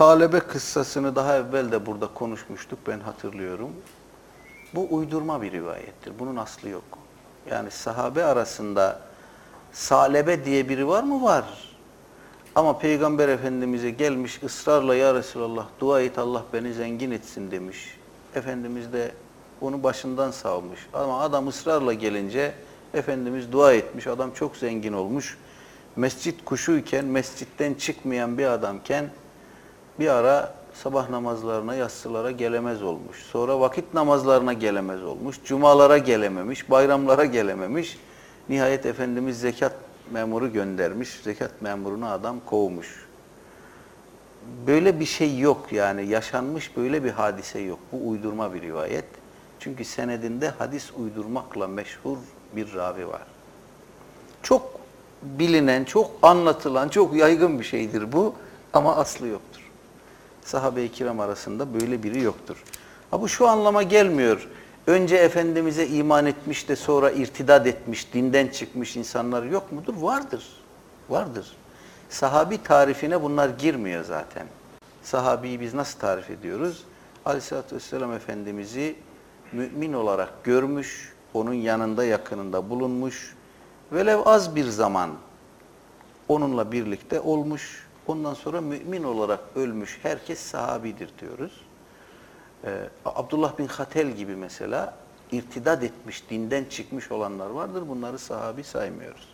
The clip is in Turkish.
Salebe kıssasını daha evvel de burada konuşmuştuk ben hatırlıyorum. Bu uydurma bir rivayettir. Bunun aslı yok. Yani sahabe arasında Salebe diye biri var mı? Var. Ama Peygamber Efendimiz'e gelmiş ısrarla ya Resulallah dua et Allah beni zengin etsin demiş. Efendimiz de onu başından savmış. Ama adam ısrarla gelince Efendimiz dua etmiş. Adam çok zengin olmuş. Mescit kuşuyken, mescitten çıkmayan bir adamken bir ara sabah namazlarına, yatsılara gelemez olmuş. Sonra vakit namazlarına gelemez olmuş. Cumalara gelememiş, bayramlara gelememiş. Nihayet Efendimiz zekat memuru göndermiş. Zekat memurunu adam kovmuş. Böyle bir şey yok yani yaşanmış böyle bir hadise yok. Bu uydurma bir rivayet. Çünkü senedinde hadis uydurmakla meşhur bir ravi var. Çok bilinen, çok anlatılan, çok yaygın bir şeydir bu ama aslı yoktur. Sahabe-i kiram arasında böyle biri yoktur. Ha bu şu anlama gelmiyor. Önce Efendimiz'e iman etmiş de sonra irtidat etmiş, dinden çıkmış insanlar yok mudur? Vardır. Vardır. Sahabi tarifine bunlar girmiyor zaten. Sahabiyi biz nasıl tarif ediyoruz? Aleyhisselatü Vesselam Efendimiz'i mümin olarak görmüş, onun yanında yakınında bulunmuş, velev az bir zaman onunla birlikte olmuş, ondan sonra mümin olarak ölmüş herkes sahabidir diyoruz. Ee, Abdullah bin Hatel gibi mesela irtidat etmiş, dinden çıkmış olanlar vardır. Bunları sahabi saymıyoruz.